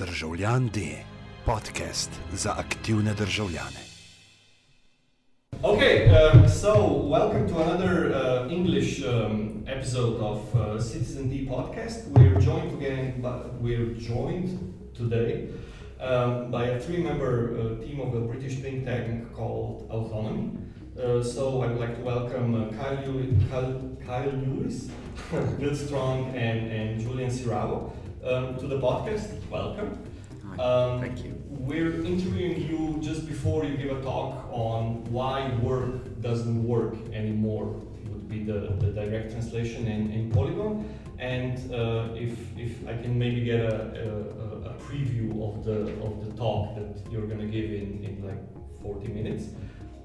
Državljan D, podcast za aktivne državljane. Okay, um, so welcome to another uh, English um, episode of uh, Citizen D podcast. We're joined again, by, we're joined today um, by a three-member uh, team of a British think tank called Autonomy. Uh, so I would like to welcome uh, Kyle, Lew- Kyle, Kyle Lewis, Bill Stronge, and, and Julian Siravo um, to the podcast. Welcome. Um, Thank you. We're interviewing you just before you give a talk on why work doesn't work anymore. Would be the, the direct translation in, in Polygon. And uh, if, if I can maybe get a, a, a preview of the of the talk that you're gonna give in, in like 40 minutes,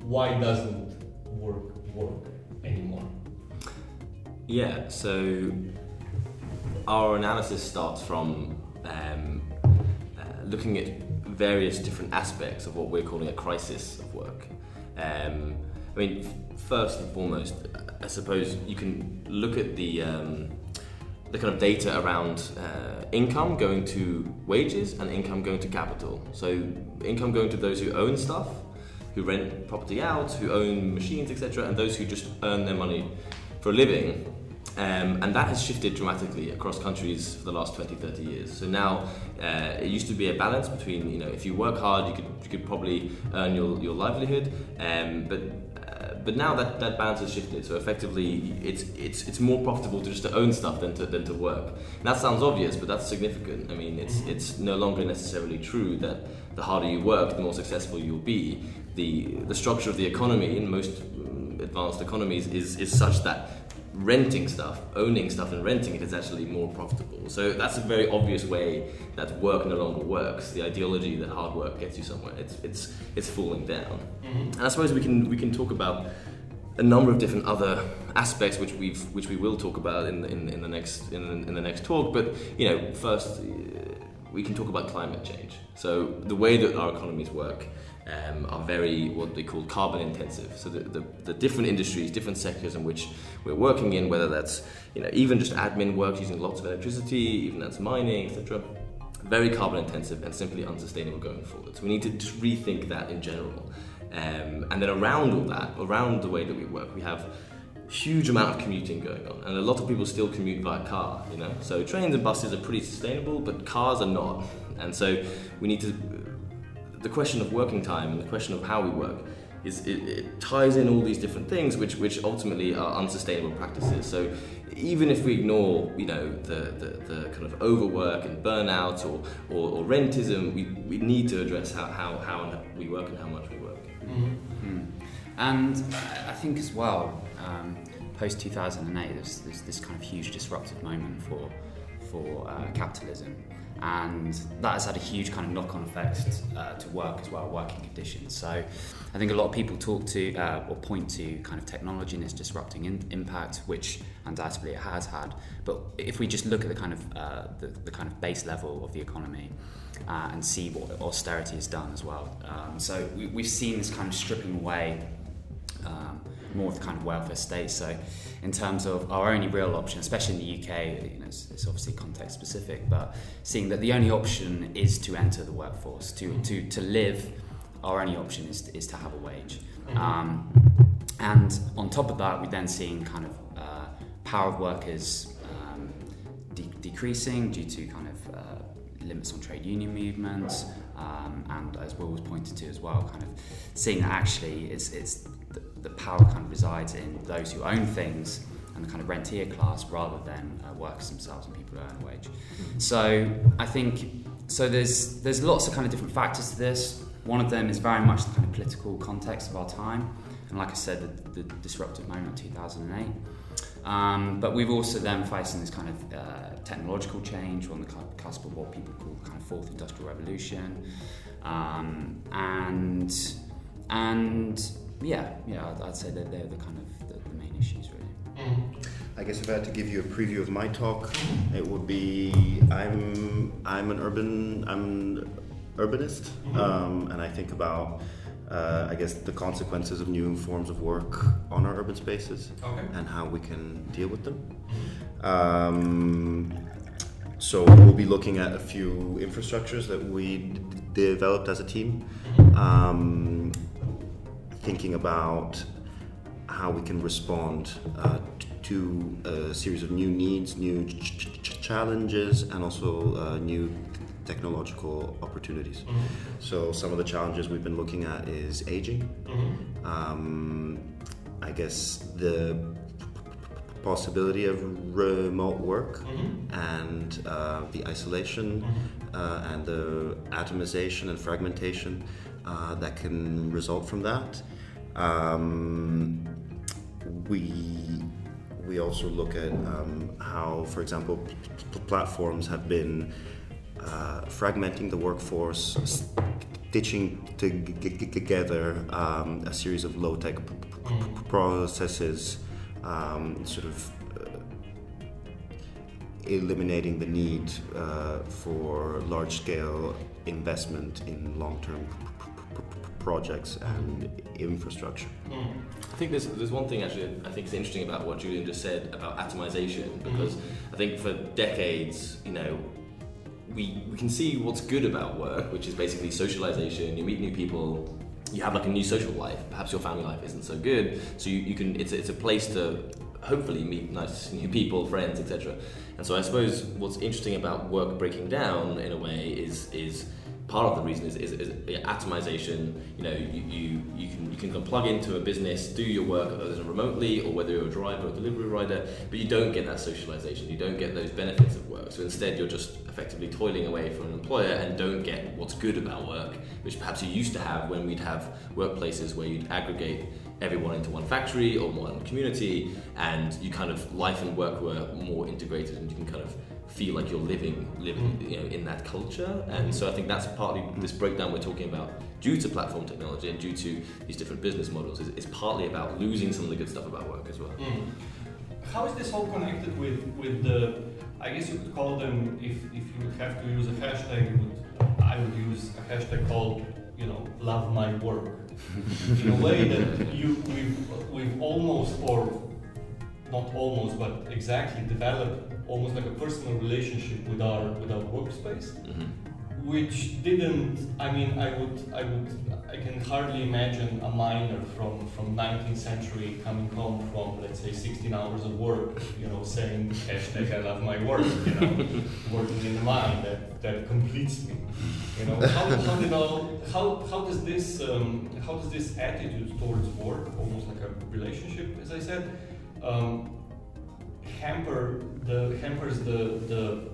why doesn't work work anymore? Yeah, so our analysis starts from um, uh, looking at various different aspects of what we're calling a crisis of work. Um, I mean, first and foremost, I suppose you can look at the um, the kind of data around uh, income going to wages and income going to capital. So income going to those who own stuff, who rent property out, who own machines, etc., and those who just earn their money for a living. Um, and that has shifted dramatically across countries for the last 20, 30 years. So now uh, it used to be a balance between, you know, if you work hard, you could, you could probably earn your, your livelihood, um, but uh, but now that, that balance has shifted. So effectively, it's it's it's more profitable to just to own stuff than to than to work. And that sounds obvious, but that's significant. I mean, it's it's no longer necessarily true that the harder you work, the more successful you'll be. The the structure of the economy in most um, advanced economies is is such that renting stuff, owning stuff and renting it is actually more profitable. So that's a very obvious way that work no longer works. The ideology that hard work gets you somewhere, it's it's it's falling down. Mm-hmm. And I suppose we can we can talk about a number of different other aspects which we've which we will talk about in the, in, in the next in, the- in the next talk. But you know, first we can talk about climate change. So the way that our economies work um, are very what they call carbon intensive. So the, the, the different industries, different sectors in which we're working in, whether that's you know even just admin work using lots of electricity, even that's mining, etc. Very carbon intensive and simply unsustainable going forward. So we need to rethink that in general. Um, and then around all that, around the way that we work, we have huge amount of commuting going on and a lot of people still commute by car you know so trains and buses are pretty sustainable but cars are not and so we need to the question of working time and the question of how we work is it, it ties in all these different things which which ultimately are unsustainable practices. So even if we ignore you know the, the, the kind of overwork and burnout or, or, or rentism we, we need to address how, how, how we work and how much we work. Mm. And I think as well, um, post 2008, there's, there's this kind of huge disruptive moment for for uh, capitalism, and that has had a huge kind of knock-on effect uh, to work as well, working conditions. So, I think a lot of people talk to uh, or point to kind of technology and its disrupting in- impact, which undoubtedly it has had. But if we just look at the kind of uh, the, the kind of base level of the economy, uh, and see what austerity has done as well. Um, so we, we've seen this kind of stripping away um, more of the kind of welfare state. So in terms of our only real option, especially in the UK, you know, it's, it's obviously context specific, but seeing that the only option is to enter the workforce, to, to, to live, our only option is, is to have a wage. Um, and on top of that, we're then seeing kind of uh, power of workers um, de- decreasing due to kind of uh, limits on trade union movements, um, and as Will was pointed to as well, kind of seeing that actually it's, it's the, the power kind of resides in those who own things and the kind of rentier class rather than uh, workers themselves and people who earn a wage. So I think so. There's there's lots of kind of different factors to this. One of them is very much the kind of political context of our time, and like I said, the, the disruptive moment of 2008. Um, but we've also then facing this kind of uh, technological change. On the cusp of what people call the kind of fourth industrial revolution, um, and and yeah, yeah, I'd, I'd say that they're the kind of the, the main issues really. I guess if I had to give you a preview of my talk, it would be I'm I'm an urban I'm an urbanist, um, and I think about uh, I guess the consequences of new forms of work on our urban spaces Okay. and how we can deal with them. Um, so we'll be looking at a few infrastructures that we d- developed as a team, um, thinking about how we can respond uh, to a series of new needs, new ch- ch- ch- challenges, and also uh, new technological opportunities. So some of the challenges we've been looking at is aging. Um, I guess the possibility of remote work and uh, the isolation uh, and the atomization and fragmentation uh, that can result from that. Um, we we also look at um, how, for example, p- p- platforms have been uh, fragmenting the workforce, stitching to g- g- together um, a series of low-tech p- p- p- processes, um, sort of uh, eliminating the need uh, for large-scale investment in long-term p- p- p- p- projects and infrastructure. I think there's, there's one thing actually I think is interesting about what Julian just said about atomization because I think for decades, you know, we, we can see what's good about work, which is basically socialization, you meet new people, you have like a new social life. Perhaps your family life isn't so good, so you, you can it's, a- it's a place to hopefully meet nice new people, friends, etc. And so I suppose what's interesting about work breaking down in a way is is part of the reason is, is, is atomization. You know, you, you, you can you can plug into a business, do your work either remotely or whether you're a driver or delivery rider, but you don't get that socialization. You don't get those benefits of work. So instead, you're just effectively toiling away for an employer and don't get what's good about work, which perhaps you used to have when we'd have workplaces where you'd aggregate everyone into one factory or one community, and you kind of life and work were more integrated, and you can kind of feel like you're living living you know in that culture and so i think that's partly this breakdown we're talking about due to platform technology and due to these different business models is, is partly about losing some of the good stuff about work as well Mm. How is this all connected with, with the, I guess you could call them, if, if you would have to use a hashtag, you would, I would use a hashtag called, you know, love my work. In a way that you, we've, we've almost, or not almost, but exactly develop almost like a personal relationship with our, with our workspace Mhm. which didn't i mean i would i would i can hardly imagine a miner from from 19th century coming home from let's say 16 hours of work you know saying hashtag i love my work you know working in the mine that that completes me you know how, how did all how how does this um, how does this attitude towards work almost like a relationship as i said um, hamper the hampers the the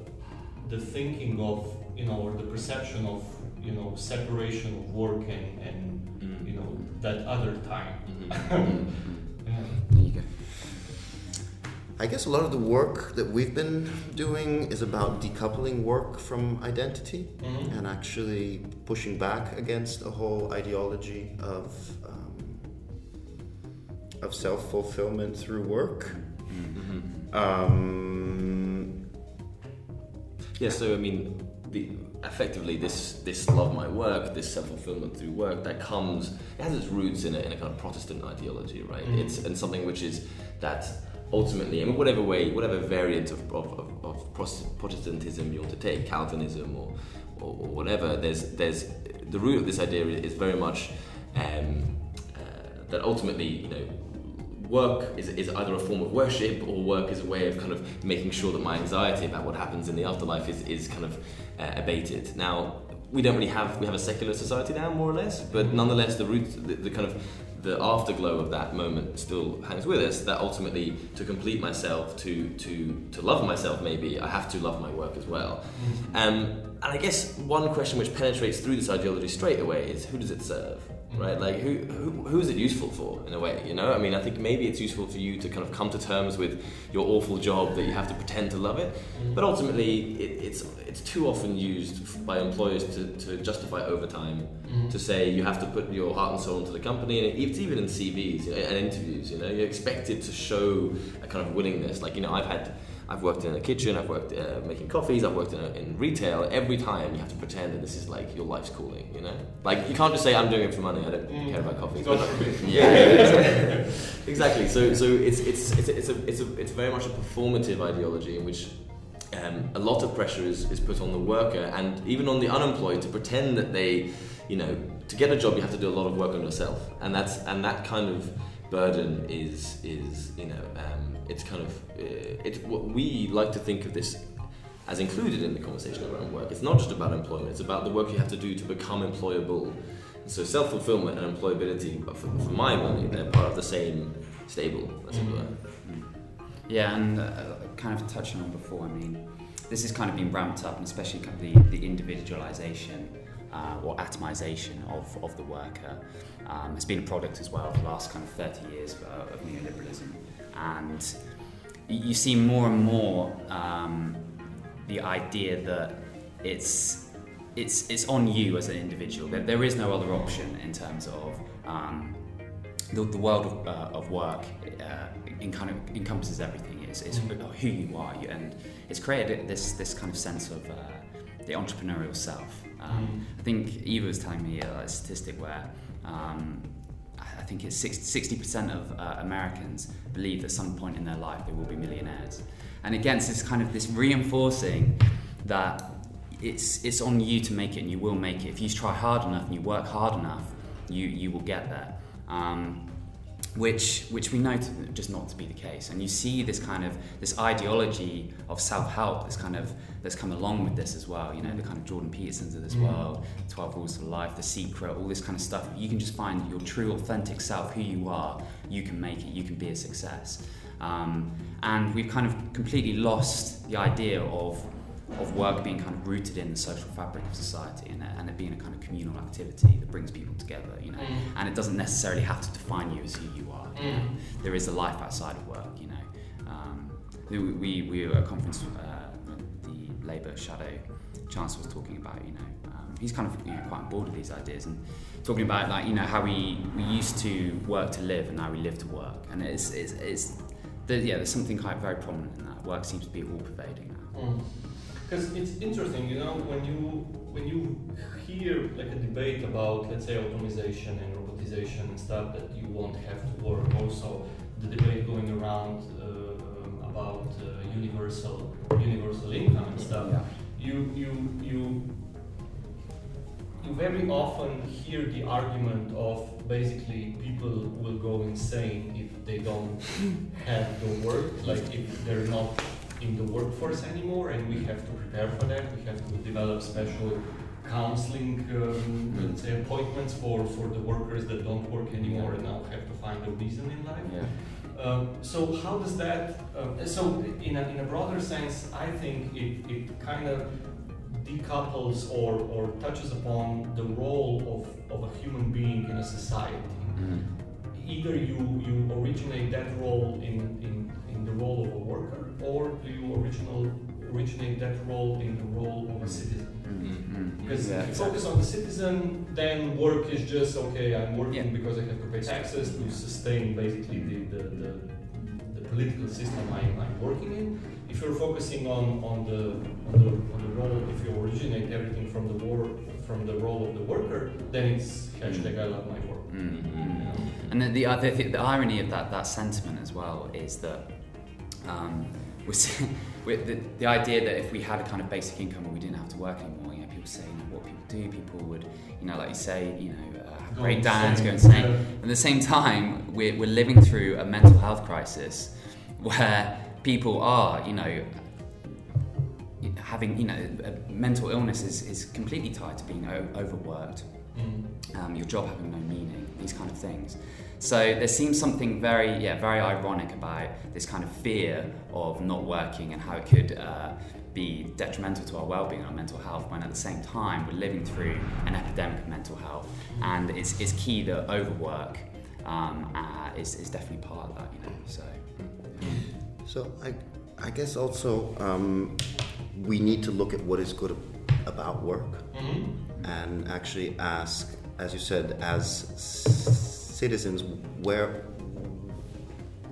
the thinking of you know or the perception of you know separation of work and and Mm. you know that other time Mhm. yeah. There you go. I guess a lot of the work that we've been doing is about decoupling work from identity Mhm. and actually pushing back against a whole ideology of of self fulfillment through work. Mhm. Um, Yeah, so I mean, the, effectively, this this love my work, this self fulfillment through work, that comes it has its roots in a, in a kind of Protestant ideology, right? Mhm. It's and something which is that ultimately, I mean, whatever way, whatever variant of of, of, of Protestantism you want to take, Calvinism or, or or whatever, there's there's the root of this idea is very much um, uh, that ultimately, you know, work is, is either a form of worship or work is a way of kind of making sure that my anxiety about what happens in the afterlife is, is kind of uh, abated. Now, we don't really have, we have a secular society now, more or less, but nonetheless, the root, the, the kind of the afterglow of that moment still hangs with us that ultimately to complete myself to to to love myself maybe i have to love my work as well um, and I guess one question which penetrates through this ideology straight away is who does it serve? Right? Like who, who who is it useful for in a way? You know? I mean, I think maybe it's useful for you to kind of come to terms with your awful job that you have to pretend to love it. Mm. But ultimately, it, it's it's too often used by employers to, to justify overtime, mm. to say you have to put your heart and soul into the company, and it's even in CVs you know, and interviews. You know, you're expected to show a kind of willingness. Like you know, I've had. I've worked in a kitchen, I've worked uh, making coffees, I've worked in, a, in retail. Every time you have to pretend that this is like your life's calling, you know? Like you can't just say, I'm doing it for money, I don't care about But- yeah, yeah, exactly. So, so it's, it's, it's, a, it's, a, it's, a, it's very much a performative ideology in which um, a lot of pressure is, is put on the worker and even on the unemployed to pretend that they, you know, to get a job you have to do a lot of work on yourself, and that's and that kind of burden is is you know um, it's kind of uh, it's what we like to think of this as included in the conversation around work. It's not just about employment; it's about the work you have to do to become employable. So self fulfillment and employability, for, for my money, they're part of the same stable, as it were. Yeah, and uh, kind of touching on before, I mean, this has kind of been ramped up, and especially kind of the, the individualization uh, or atomization of, of the worker um, has been a product as well of the last kind of 30 years uh, of neoliberalism. And you see more and more um, the idea that it's it's it's on you as an individual. There, there is no other option in terms of um, the, the world of, uh, of work. Uh, in kind of encompasses everything. It's, it's who you are, and it's created this this kind of sense of uh, the entrepreneurial self. Um, I think Eva was telling me a statistic where. Um, think it's 60 percent of uh, Americans believe that at some point in their life they will be millionaires, and again, it's this kind of this reinforcing that it's it's on you to make it, and you will make it. If you try hard enough and you work hard enough, you you will get there. Um, which which we know to, just not to be the case, and you see this kind of this ideology of self-help, that's kind of that's come along with this as well. You know, the kind of Jordan Petersons of this world, Twelve Rules to Life, The Secret, all this kind of stuff. You can just find your true, authentic self, who you are. You can make it. You can be a success. Um, and we've kind of completely lost the idea of of work being kind of rooted in the social fabric of society and, it- and it being a kind of communal activity that brings people together, you know. And it doesn't necessarily have to define you as who you are. You know? There is a life outside of work, you know. Um, we, we, we were at a conference, uh, the Labour Shadow Chancellor was talking about, you know, um, he's kind of you know, quite on board with these ideas and talking about like, you know, how we, we used to work to live and now we live to work. And it's, it's, it's yeah, there's something quite very prominent in that. Work seems to be all pervading now. Because it's interesting, you know, when you when you hear like a debate about, let's say, automation and robotization and stuff that you won't have to work. Also, the debate going around uh, about uh, universal universal income and stuff. Yeah. You you you you very often hear the argument of basically people will go insane if they don't have the work, like if they're not in the workforce anymore, and we have to prepare for that. We have to develop special counseling, um, let's say, appointments for, for the workers that don't work anymore and now have to find a reason in life. Yeah. Um, so how does that? Uh, so in a, in a broader sense, I think it, it kind of decouples or, or touches upon the role of, of a human being in a society. Either you, you originate that role in, in, in the role of a worker, or do you original originate that role in the role of a citizen? Mm. Because Yeah, if you focus on the citizen, then work is just okay. I'm working Yeah. because I have to pay taxes to sustain basically the, the, the, the political system I'm, I'm working in. If you're focusing on, on the on the on the role, if you originate everything from the war from the role of the worker, then it's hashtag I love my work. Mm, mm. And the, the, the, the irony of that, that sentiment as well is that um, we're, the, the idea that if we had a kind of basic income and we didn't have to work anymore, you know, people say, you know, what people do, people would, you know, like you say, you know, uh, have Go breakdowns, go insane. At the same time, we're, we're living through a mental health crisis where people are, you know, having, you know, a mental illness is, is completely tied to being o- overworked Mm. um, your job having no meaning, these kind of things. So there seems something very, yeah, very ironic about this kind of fear of not working and how it could uh, be detrimental to our well-being, our mental health, when at the same time we're living through an epidemic of mental health, and it's, it's key that overwork um, uh, is, is definitely part of that, you know. So So I, I guess also um, we need to look at what is good about work Mhm. and actually ask, as you said, as c- citizens, where,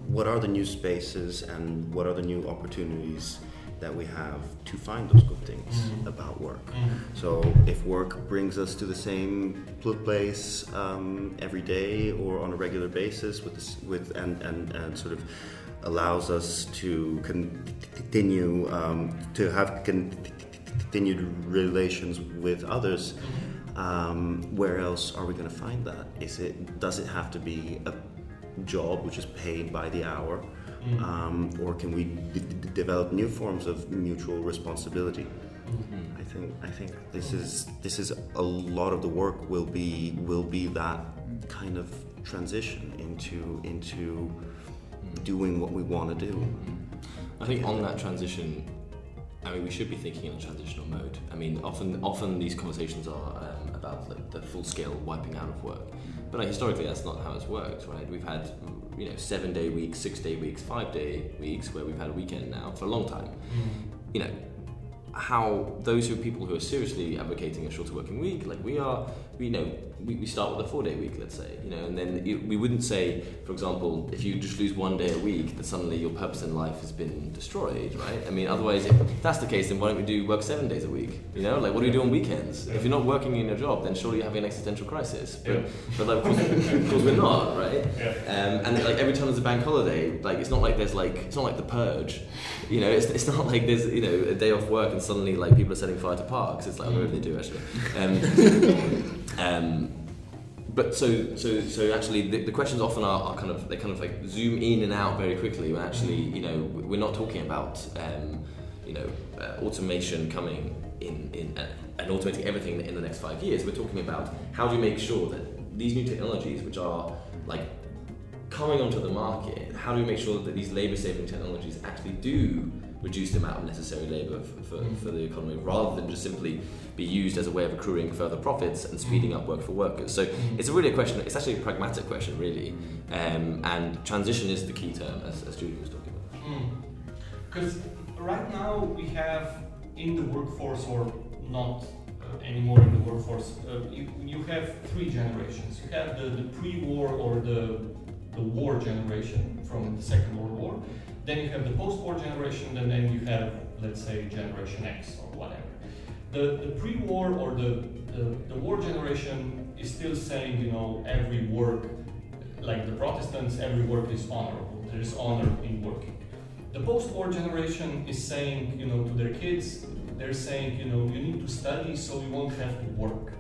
what are the new spaces and what are the new opportunities that we have to find those good things Mhm. about work. Mhm. So if work brings us to the same place um, every day or on a regular basis with this, with and, and, and sort of allows us to continue um, to have continued relations with others. Um, where else are we going to find that? Is it does it have to be a job which is paid by the hour, Mm. um, or can we d- d- develop new forms of mutual responsibility? Mm-hmm. I think I think this is this is a lot of the work will be will be that kind of transition into into doing what we want to do. I think on that transition, I mean, we should be thinking in a transitional mode. I mean, often often these conversations are um, about the, the full scale wiping out of work, but like, historically that's not how it's worked, right? We've had you know seven day weeks, six day weeks, five day weeks where we've had a weekend now for a long time. You know, how those who are people who are seriously advocating a shorter working week, like we are, you know, we, we start with a four day week, let's say, you know, and then it, we wouldn't say, for example, if you just lose one day a week, that suddenly your purpose in life has been destroyed, right? I mean, otherwise, if that's the case, then why don't we do work seven days a week? You know, like what do you do on weekends? If you're not working in your job, then surely you're having an existential crisis. But, Yeah. but like, of course, of course we're not, right? Yeah. Um, and like every time there's a bank holiday, like it's not like there's like it's not like the purge, you know. It's, it's not like there's you know a day off work and suddenly like people are setting fire to parks. It's like oh, maybe they do actually. Um, um, but so so so actually the, the questions often are, are kind of they kind of like zoom in and out very quickly. When actually you know we're not talking about um, you know uh, automation coming in in uh, and automating everything in the next five years. We're talking about how do you make sure that these new technologies, which are like coming onto the market, how do we make sure that these labour saving technologies actually do reduce the amount of necessary labour for, for, for the economy rather than just simply be used as a way of accruing further profits and speeding up work for workers? So it's a really a question, it's actually a pragmatic question, really. Um, and transition is the key term, as, as Julie was talking about. Because right now we have in the workforce, or not uh, anymore in the workforce, uh, you, you have three generations. You have the, the pre-war or the, the war generation from the Second World War. Then you have the post-war generation, and then you have, let's say, Generation X or whatever. The, the pre-war or the, the, the war generation is still saying, you know, every work, like the Protestants, every work is honorable. There is honor in working. The post-war generation is saying, you know, to their kids, they're saying, you know, you need to study so you won't have to work.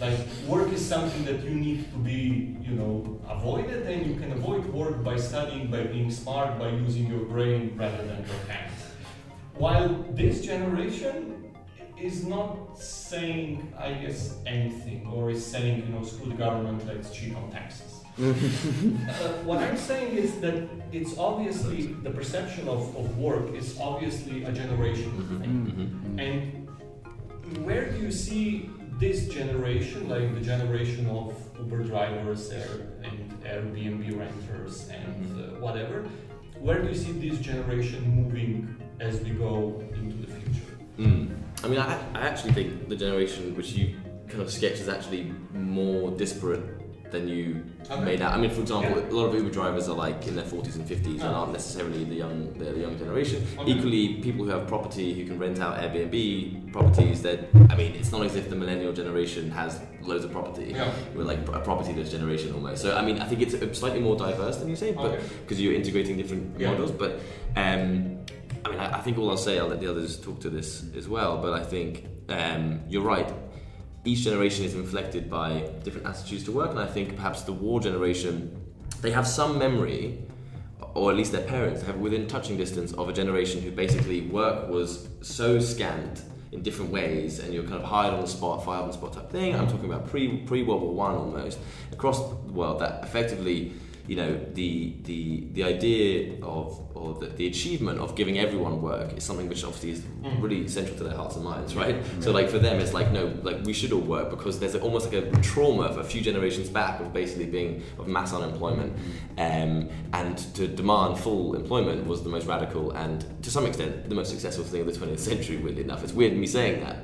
Like work is something that you need to be, you know, avoided, and you can avoid work by studying, by being smart, by using your brain rather than your hands. While this generation is not saying, I guess, anything, or is saying, you know, screw the government, let's cheat on taxes. Uh, what I'm saying is that it's obviously the perception of, of work is obviously a generational mm-hmm. thing. Mm-hmm. Mm-hmm. And where do you see this generation, like the generation of Uber drivers Air, and Airbnb renters and uh, whatever, where do you see this generation moving as we go into the future? Mm. I mean, I, I actually think the generation which you kind of sketch is actually more disparate than you Okay. made out. I mean, for example, Yeah. a lot of Uber drivers are like in their 40s and 50s and Oh. aren't necessarily the young the, the young generation. Okay. Equally, people who have property who can rent out Airbnb properties. That I mean, it's not as if the millennial generation has loads of property. Yeah. We're like a propertyless generation almost. So I mean, I think it's slightly more diverse than you say, but Okay. because you're integrating different Yeah. models. But um, I mean, I, I think all I'll say, I'll let the others talk to this as well. But I think um, you're right. Each generation is inflected by different attitudes to work, and I think perhaps the war generation, they have some memory, or at least their parents have within touching distance of a generation who basically work was so scant in different ways, and you're kind of hired on the spot, fired on the spot type thing. I'm talking about pre pre World War One almost across the world that effectively, you know, the the the idea of or the, the achievement of giving everyone work is something which obviously is Mm. really central to their hearts and minds, right? So like for them, it's like no, like we should all work because there's almost like a trauma of a few generations back of basically being of mass unemployment, um, and to demand full employment was the most radical and to some extent the most successful thing of the 20th century. Weirdly enough, it's weird me saying that,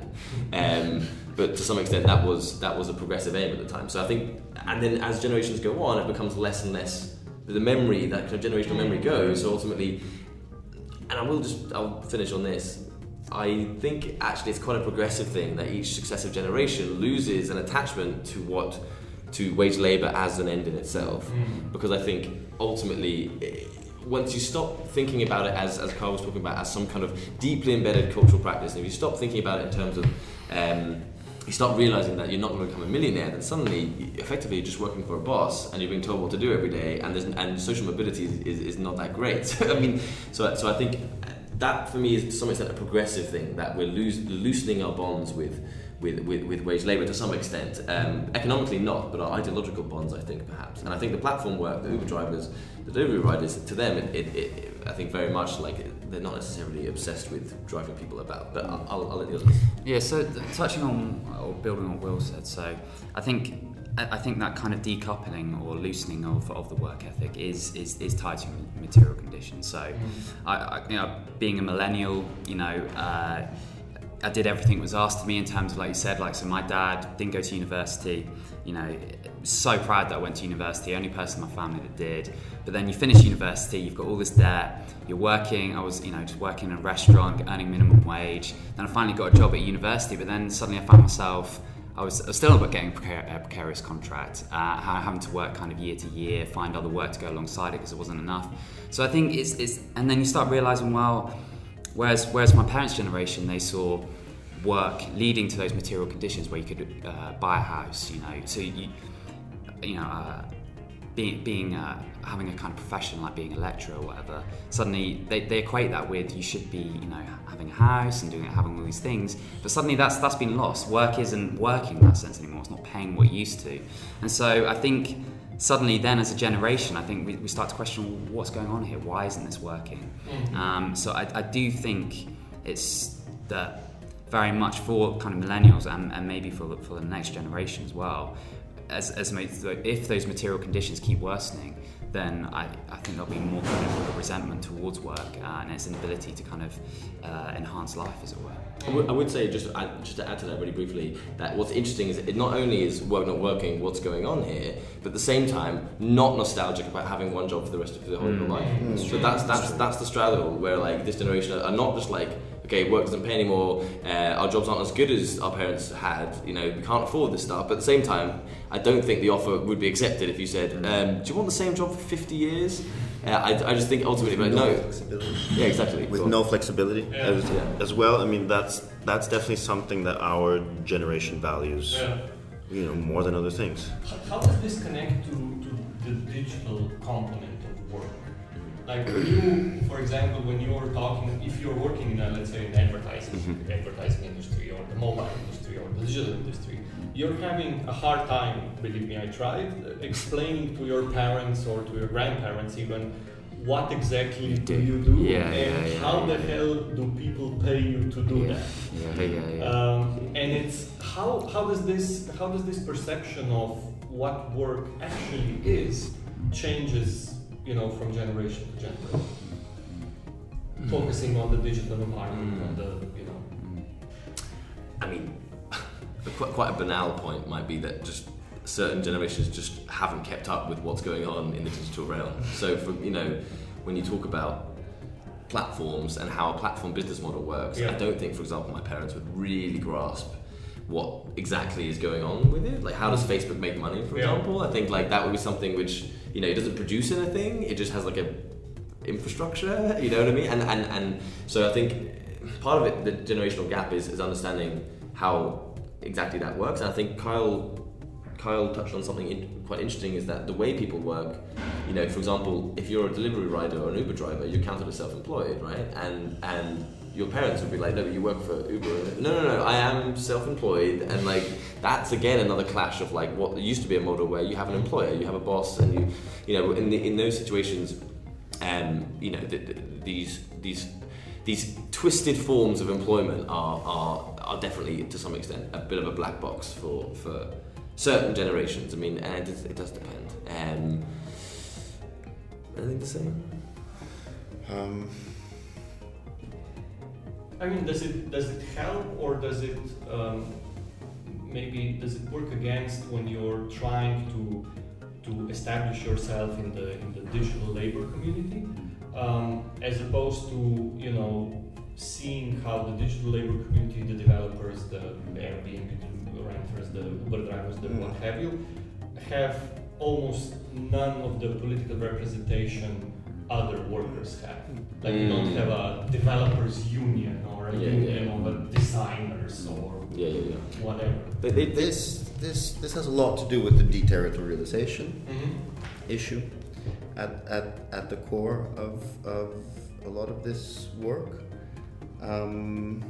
um, but to some extent that was that was a progressive aim at the time. So I think, and then as generations go on, it becomes less and less. The memory, that kind of generational memory goes. So ultimately, and I will just I'll finish on this. I think actually it's quite a progressive thing that each successive generation loses an attachment to what to wage labour as an end in itself, because I think ultimately eh, once you stop thinking about it as, as Carl was talking about, as some kind of deeply embedded cultural practice, and if you stop thinking about it in terms of, um, you start realizing that you're not going to become a millionaire, then suddenly, effectively, you're just working for a boss and you're being told what to do every day, and, and social mobility is, is, is not that great. I mean, so, so I think that for me is to some extent a progressive thing, that we're loos- loosening our bonds with with, with, with wage labour to some extent. Um, economically not, but our ideological bonds, I think, perhaps. And I think the platform work, the Uber drivers, the delivery riders, to them, it, it, it, I think very much like they're not necessarily obsessed with driving people about. But I'll, I'll, I'll let the others. Yeah, so touching on or building on what Will said, so I think I think that kind of decoupling or loosening of, of the work ethic is, is, is tied to material conditions. So, mm. I, I, you know, being a millennial, you know, uh, I did everything that was asked of me in terms of, like you said, like, so my dad didn't go to university, you know, so proud that I went to university, only person in my family that did. But then you finish university, you've got all this debt, you're working, I was, you know, just working in a restaurant, earning minimum wage. Then I finally got a job at university, but then suddenly I found myself, I was, I was still getting a precarious contract, uh, having to work kind of year to year, find other work to go alongside it because it wasn't enough. So I think it's, it's and then you start realizing, well, Whereas, whereas my parents' generation, they saw work leading to those material conditions where you could uh, buy a house, you know. So you, you know, uh, being, being uh, having a kind of profession like being a lecturer or whatever. Suddenly, they, they equate that with you should be, you know, having a house and doing having all these things. But suddenly, that's that's been lost. Work isn't working in that sense anymore. It's not paying what it used to. And so, I think suddenly then as a generation i think we, we start to question well, what's going on here why isn't this working mm-hmm. um, so I, I, do think it's that very much for kind of millennials and, and maybe for for the next generation as well as, as if those material conditions keep worsening then I, I think there'll be more kind of resentment towards work uh, and its inability to kind of uh, enhance life, as it were. I would, say just just to add to that really briefly that what's interesting is it not only is work not working, what's going on here, but at the same time not nostalgic about having one job for the rest of the whole mm. life. Mm. So that's that's that's the straddle where like this generation are not just like okay, work doesn't pay anymore, uh, our jobs aren't as good as our parents had, you know, we can't afford this stuff. But at the same time, I don't think the offer would be accepted if you said, mm. um, do you want the same job for 50 years? Uh, I, I just think ultimately, but no. Flexibility. Yeah, exactly. With no flexibility yeah. As, yeah. as, well. I mean, that's that's definitely something that our generation values. Yeah. You know, more than other things. How does this connect to, to the digital component of work? Like when you, for example, when you're talking, if you're working in a, let's say, an advertising, mm-hmm. advertising industry or the mobile industry or the digital industry, you're having a hard time, believe me, I tried, explaining to your parents or to your grandparents even what exactly do you do yeah, and yeah, yeah, how the hell do people pay you to do that yeah, yeah, yeah. Um, and it's how, how does this how does this perception of what work actually is changes you know from generation to generation mm. focusing on the digital environment mm. on the you know I mean quite a banal point might be that just certain generations just haven't kept up with what's going on in the digital realm. So, for you know, when you talk about platforms and how a platform business model works, yeah. I don't think, for example, my parents would really grasp what exactly is going on with it. Like, how does mm. Facebook make money, for yeah. example? I think like that would be something which you know it doesn't produce anything. It just has like a infrastructure. You know what I mean? And and and so I think part of it, the generational gap is is understanding how exactly that works. And I think Kyle Kyle touched on something in, quite interesting is that the way people work, you know, for example, if you're a delivery rider or an Uber driver, you're counted as self-employed, right? And and your parents would be like, no, but you work for Uber. No, no, no, I am self-employed, and like that's again another clash of like what used to be a model where you have an employer, you have a boss, and you, you know, in the, in those situations, um, you know, the, the, these these these twisted forms of employment are, are, are definitely to some extent a bit of a black box for, for certain generations. I mean, and it, it does depend. Um, anything to say? Um, I mean, does it does it help or does it um, maybe does it work against when you're trying to to establish yourself in the in the digital labor community? um, as opposed to you know seeing how the digital labor community, the developers, the Airbnb renters, the Uber drivers, the mm. what have you, have almost none of the political representation other workers have. Like you don't have a developers union or a Yeah, union yeah. of a designers or Yeah, yeah, yeah. whatever. They, they, they, This this this has a lot to do with the deterritorialization Mm-hmm. issue at, at, at the core of, of a lot of this work. Um,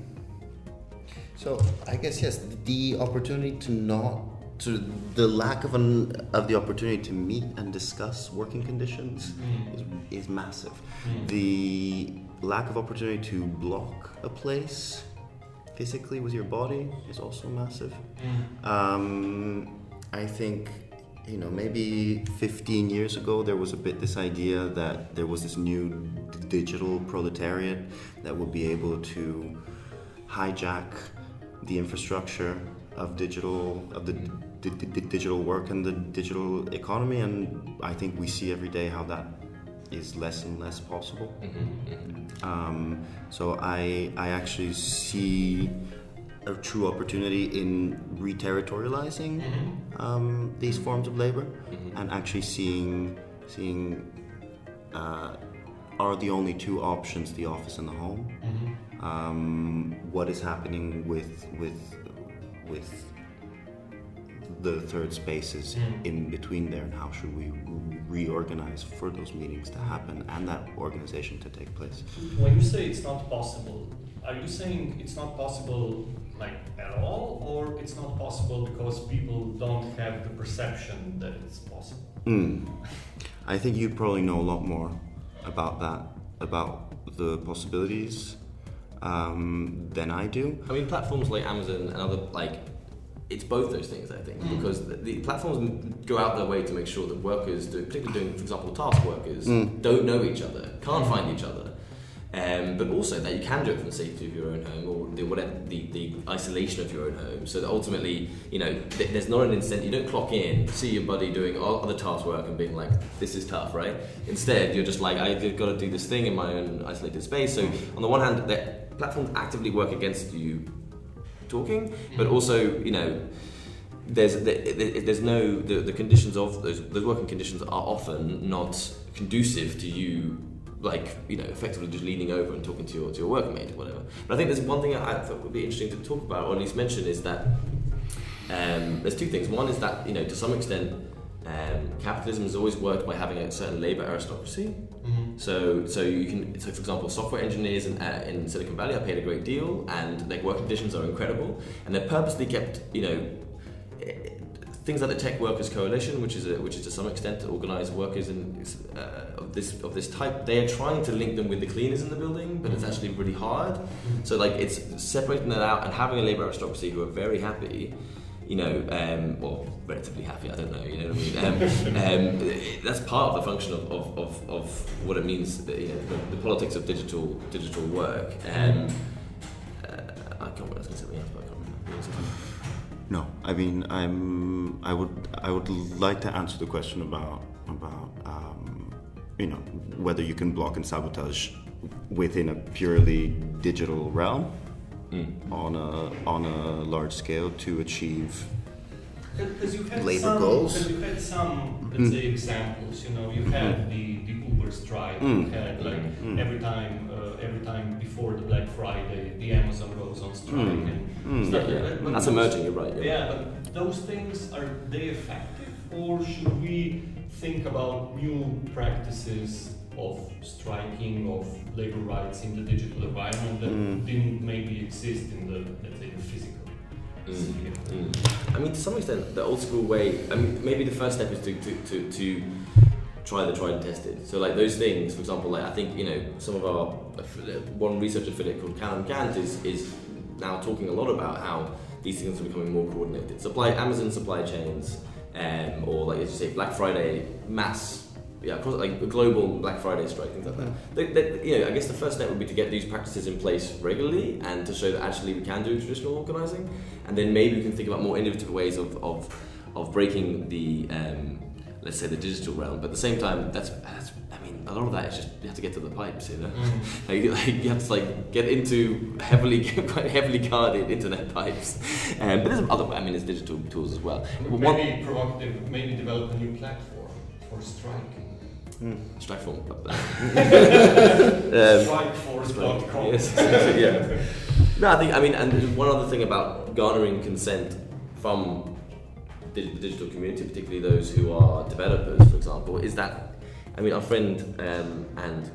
so I guess yes, the opportunity to not to the lack of an of the opportunity to meet and discuss working conditions mm. is, is massive. Mm. The lack of opportunity to block a place physically with your body is also massive. Mm. Um, I think, you know, maybe 15 years ago there was a bit this idea that there was this new d- digital proletariat that would be able to hijack the infrastructure of digital of the d- d- digital work and the digital economy and I think we see every day how that is less and less possible. Um, so I I actually see a true opportunity in re-territorializing um, these forms of labor and actually seeing seeing uh, are the only two options the office and the home. Um, what is happening with with with the third spaces in between there, and how should we reorganize for those meetings to happen and that organization to take place? When you say it's not possible, are you saying it's not possible like at all, or it's not possible because people don't have the perception that it's possible? Mm. I think you probably know a lot more about that, about the possibilities um, than I do. I mean, platforms like Amazon and other like it's both those things I think mm. because the, the platforms go out their way to make sure that workers, do, particularly doing, for example, task workers, mm. don't know each other, can't mm. find each other. Um, but also that you can do it from the safety of your own home or the, whatever, the, the isolation of your own home. So that ultimately, you know, th- there's not an incentive. You don't clock in, see your buddy doing all other task work and being like, "This is tough," right? Instead, you're just like, "I've got to do this thing in my own isolated space." So on the one hand, the platforms actively work against you talking, but also, you know, there's there- there- there's no the, the conditions of those the working conditions are often not conducive to you like you know effectively just leaning over and talking to your to your workmate or whatever. But I think there's one thing I thought would be interesting to talk about or at least mention is that um, there's two things. One is that you know to some extent um, capitalism has always worked by having a certain labor aristocracy so, so you can, so for example, software engineers in, uh, in Silicon Valley are paid a great deal, and their work conditions are incredible, and they're purposely kept, you know, things like the Tech Workers Coalition, which is a, which is to some extent organised workers in, uh, of this of this type. They are trying to link them with the cleaners in the building, but it's actually really hard. So like it's separating that out and having a labour aristocracy who are very happy you know, um, well, relatively happy, I don't know, you know what I mean? Um, um, that's part of the function of, of, of, of what it means, you know, the, the politics of digital digital work. Um, uh, I can't remember, I was going to say but I can't remember. No, I mean, I'm. I would. I would like to answer the question about about um, you know whether you can block and sabotage within a purely digital realm on a on a large scale to achieve. Because you had Labor some, goals? Because you had some, let's say, examples. You know, you had the, the Uber strike. You Mm. had like Mm. every time, uh, every time before the Black Friday, the Amazon goes on strike Mm. and Mm. stuff Yeah, like yeah. that. But That's those- emerging, you're right. You're Yeah, but those things are they effective, or should we think about new practices of striking of labor rights in the digital environment that Mm. didn't maybe exist in the let's say the physical Mm. Mm. I mean, to some extent, the old school way. I mean, maybe the first step is to, to, to, to try the tried and tested. So, like those things, for example, like I think you know some of our one research affiliate called Callum Cant is is now talking a lot about how these things are becoming more coordinated. Supply Amazon supply chains, um, or like as you say, Black Friday mass. Yeah, across, like a global Black Friday strike, things like that. They, they, you know, I guess the first step would be to get these practices in place regularly and to show that actually we can do traditional organising, and then maybe we can think about more innovative ways of of, of breaking the um, let's say the digital realm. But at the same time, that's, that's I mean a lot of that is just you have to get to the pipes, you know. like, like you have to like get into heavily quite heavily guarded internet pipes. Um, but there's other I mean there's digital tools as well. One- Maybe provocative, maybe develop a new platform for striking. Hmm. Strikeforce. um, Strikeforce.com. Yes, yeah. No, I think I mean, and one other thing about garnering consent from the digital community, particularly those who are developers, for example, is that I mean, our friend um, and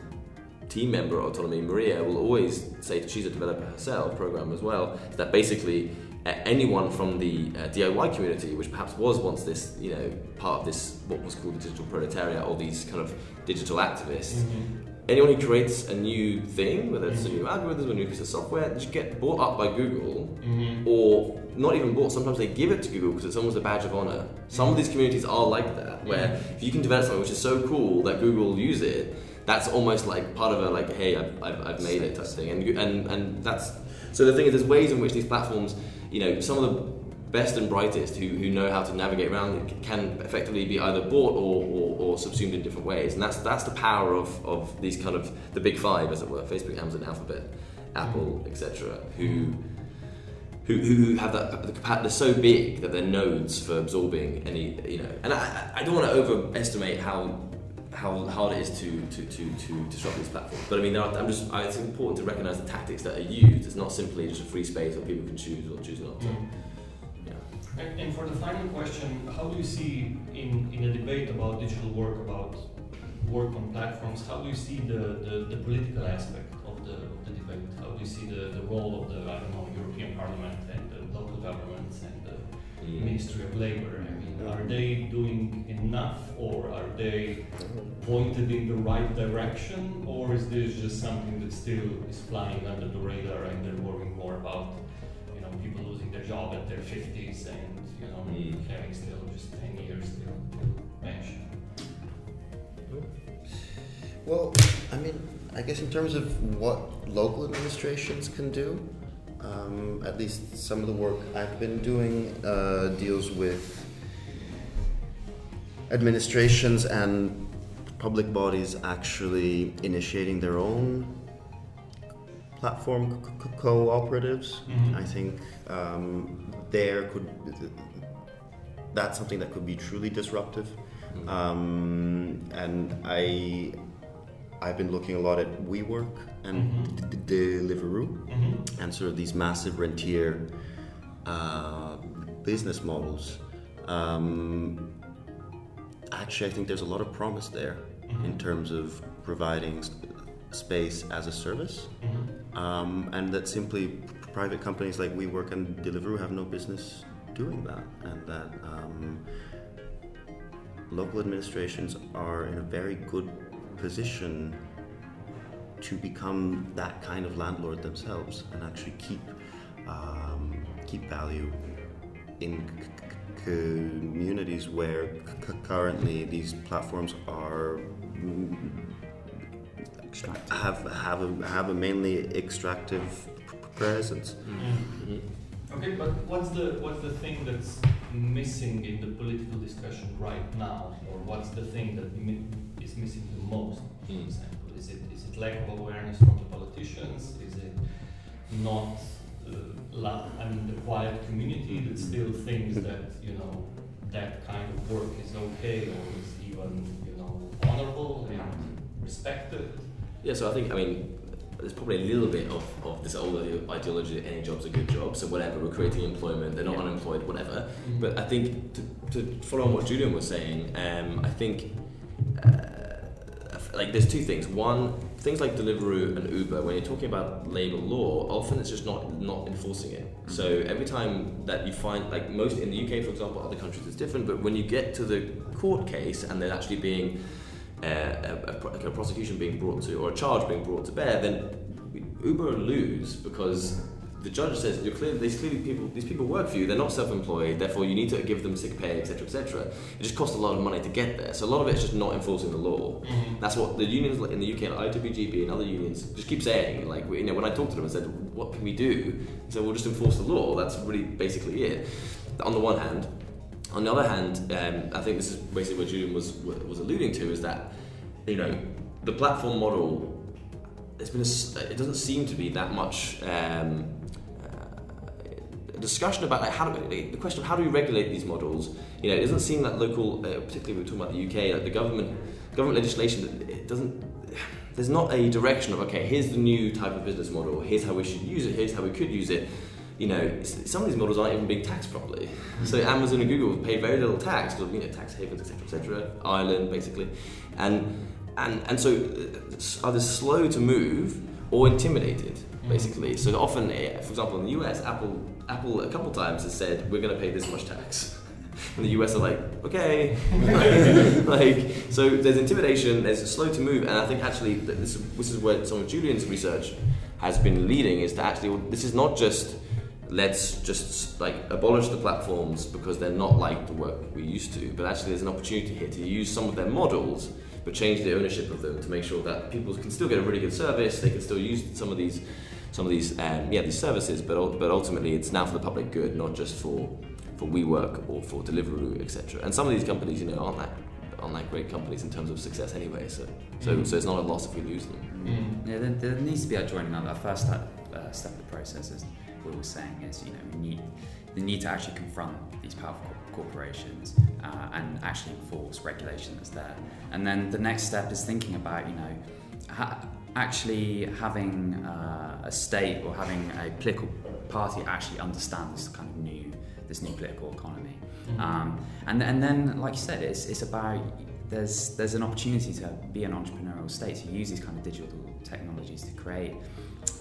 team member at Autonomy, Maria, will always say that she's a developer herself, programmer as well, is that basically anyone from the uh, DIY community, which perhaps was once this, you know, part of this, what was called the digital proletariat, or these kind of digital activists, mm-hmm. anyone who creates a new thing, whether it's a mm-hmm. new algorithm or a new piece of software, they should get bought up by Google, mm-hmm. or not even bought. Sometimes they give it to Google because it's almost a badge of honor. Some of these communities are like that, where if you can develop something which is so cool that Google will use it, that's almost like part of a like, hey, I've, I've, I've made it type thing, and and and that's so the thing is, there's ways in which these platforms, you know, some of the best and brightest who, who know how to navigate around can effectively be either bought or, or, or subsumed in different ways. And that's that's the power of, of these kind of the big five, as it were, Facebook, Amazon, Alphabet, Apple, mm. etc., who who, who have that the capacity they're so big that they're nodes for absorbing any you know and I, I don't want to overestimate how how hard it is to, to, to, to disrupt these platforms but I mean are, I'm just I, it's important to recognize the tactics that are used it's not simply just a free space where people can choose or choose not to mm. yeah. And, and for the final question, how do you see in, in a debate about digital work, about work on platforms, how do you see the, the, the political aspect of the, of the debate? How do you see the, the role of the, I don't know, European Parliament and the local governments and the. Ministry of Labor? I mean, are they doing enough or are they pointed in the right direction or is this just something that still is flying under the radar and they're worrying more about you know people losing their job at their 50s and you know Mm. having still just 10 years till, till pension Well, I mean, I guess in terms of what local administrations can do, um, at least some of the work I've been doing uh, deals with administrations and public bodies actually initiating their own platform co- co- cooperatives. Mhm. I think um, there could that's something that could be truly disruptive. Mm. Um, and I I've been looking a lot at WeWork and Mhm. D- D- Deliveroo mm-hmm. and sort of these massive rentier uh, business models. Um, actually, I think there's a lot of promise there in terms of providing space as a service, Mm-hmm. um, and that simply private companies like WeWork and Deliveroo have no business doing that, and that um, local administrations are in a very good position to become that kind of landlord themselves and actually keep um, keep value in c- c- communities where c- currently these platforms are mm, have have a, have a mainly extractive p- presence. Mhm. okay but what's the what's the thing that's missing in the political discussion right now or what's the thing that mi- is missing the most for Mm. example is it is it lack of awareness from the politicians is it not uh, la- I mean the quiet community that still thinks that you know that kind of work is okay or is even you know honorable and respected Yeah, so I think, I mean, there's probably a little bit of, of this old ideology that any job's a good job, so whatever, we're creating employment, they're not Yeah. unemployed, whatever. But I think to, to follow on what Julian was saying, um, I think like there's two things. One, things like Deliveroo and Uber, when you're talking about labor law, often it's just not not enforcing it. So every time that you find, like most in the UK, for example, other countries it's different, but when you get to the court case and there's actually being uh, a, a, a prosecution being brought to or a charge being brought to bear, then Uber lose because the judge says you're clearly these clearly people these people work for you. They're not self-employed. Therefore you need to give them sick pay etc etc it just costs a lot of money to get there. So a lot of it's just not enforcing the law. Mhm. that's what the unions in the UK like IWGB and other unions just keep saying. Like you know when I talked to them and said what can we do? They said we'll just enforce the law. That's really basically it. On the one hand. On the other hand um, I think this is basically what Julian was was alluding to is that you know the platform model there's been a it doesn't seem to be that much um, discussion about like how do the question of how do we regulate these models you know it doesn't seem that local uh, particularly we're talking about the UK like the government government legislation it doesn't. There's not a direction of okay, here's the new type of business model. Here's how we should use it. Here's how we could use it. You know, some of these models aren't even being taxed properly. So Amazon and Google pay very little tax because you know tax havens, etc., etc. Ireland, basically, and and and so uh, either slow to move or intimidated basically. So often, eh, for example, in the US, Apple Apple a couple times has said we're going to pay this much tax. And the US are like, okay, like so. There's intimidation. There's slow to move, and I think actually this, this is where some of Julian's research has been leading is to actually this is not just let's just like abolish the platforms because they're not like the work we used to, but actually there's an opportunity here to use some of their models but change the ownership of them to make sure that people can still get a really good service. They can still use some of these some of these um, yeah these services, but but ultimately it's now for the public good, not just for for WeWork or for Deliveroo, etc. And some of these companies, you know, aren't that aren't that great companies in terms of success anyway. So so, mm. so it's not a loss if we lose them. Mm. Yeah, there, there, needs to be a joining up. That first step, uh, step of the process, as we were saying, is you know we need the need to actually confront these powerful corporations uh, and actually enforce regulation that's there. And then the next step is thinking about you know. Ha- actually having uh, a state or having a political party actually understand this kind of new this new political economy. Mm-hmm. Um, and and then, like you said, it's it's about there's there's an opportunity to be an entrepreneurial state to use these kind of digital technologies to create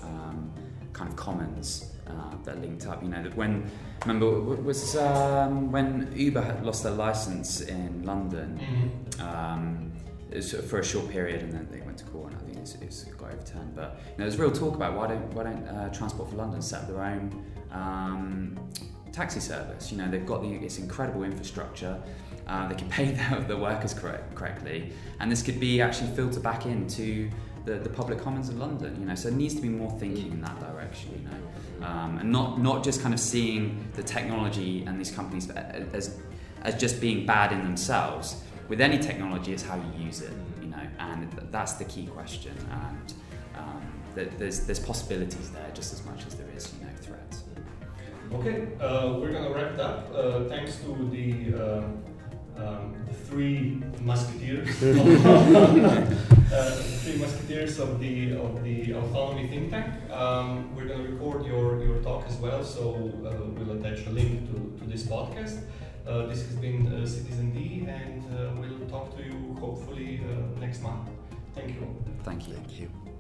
um, kind of commons uh, that linked up. You know, that when remember was um, when Uber had lost their license in London. Mm-hmm. Um, for a short period, and then they it's, it's got overturned. But you know, there's real talk about why don't why don't uh, Transport for London set up their own um, taxi service? You know, they've got the, this incredible infrastructure. Uh, they can pay their, the workers correct, correctly, and this could be actually filtered back into the, the public commons of London. You know, so there needs to be more thinking in that direction. You know, um, and not not just kind of seeing the technology and these companies as as just being bad in themselves with any technology, it's how you use it, and that's the key question. And um, there's there's possibilities there just as much as there is, you know, threats. Okay, uh, we're gonna wrap it up. Uh, thanks to the. Uh, um, three musketeers, uh, three musketeers of the of the autonomy think tank. Um, we're going to record your, your talk as well, so uh, we'll attach a link to, to this podcast. Uh, this has been uh, Citizen D, and uh, we'll talk to you hopefully next month. Thank you. Thank you. Thank you.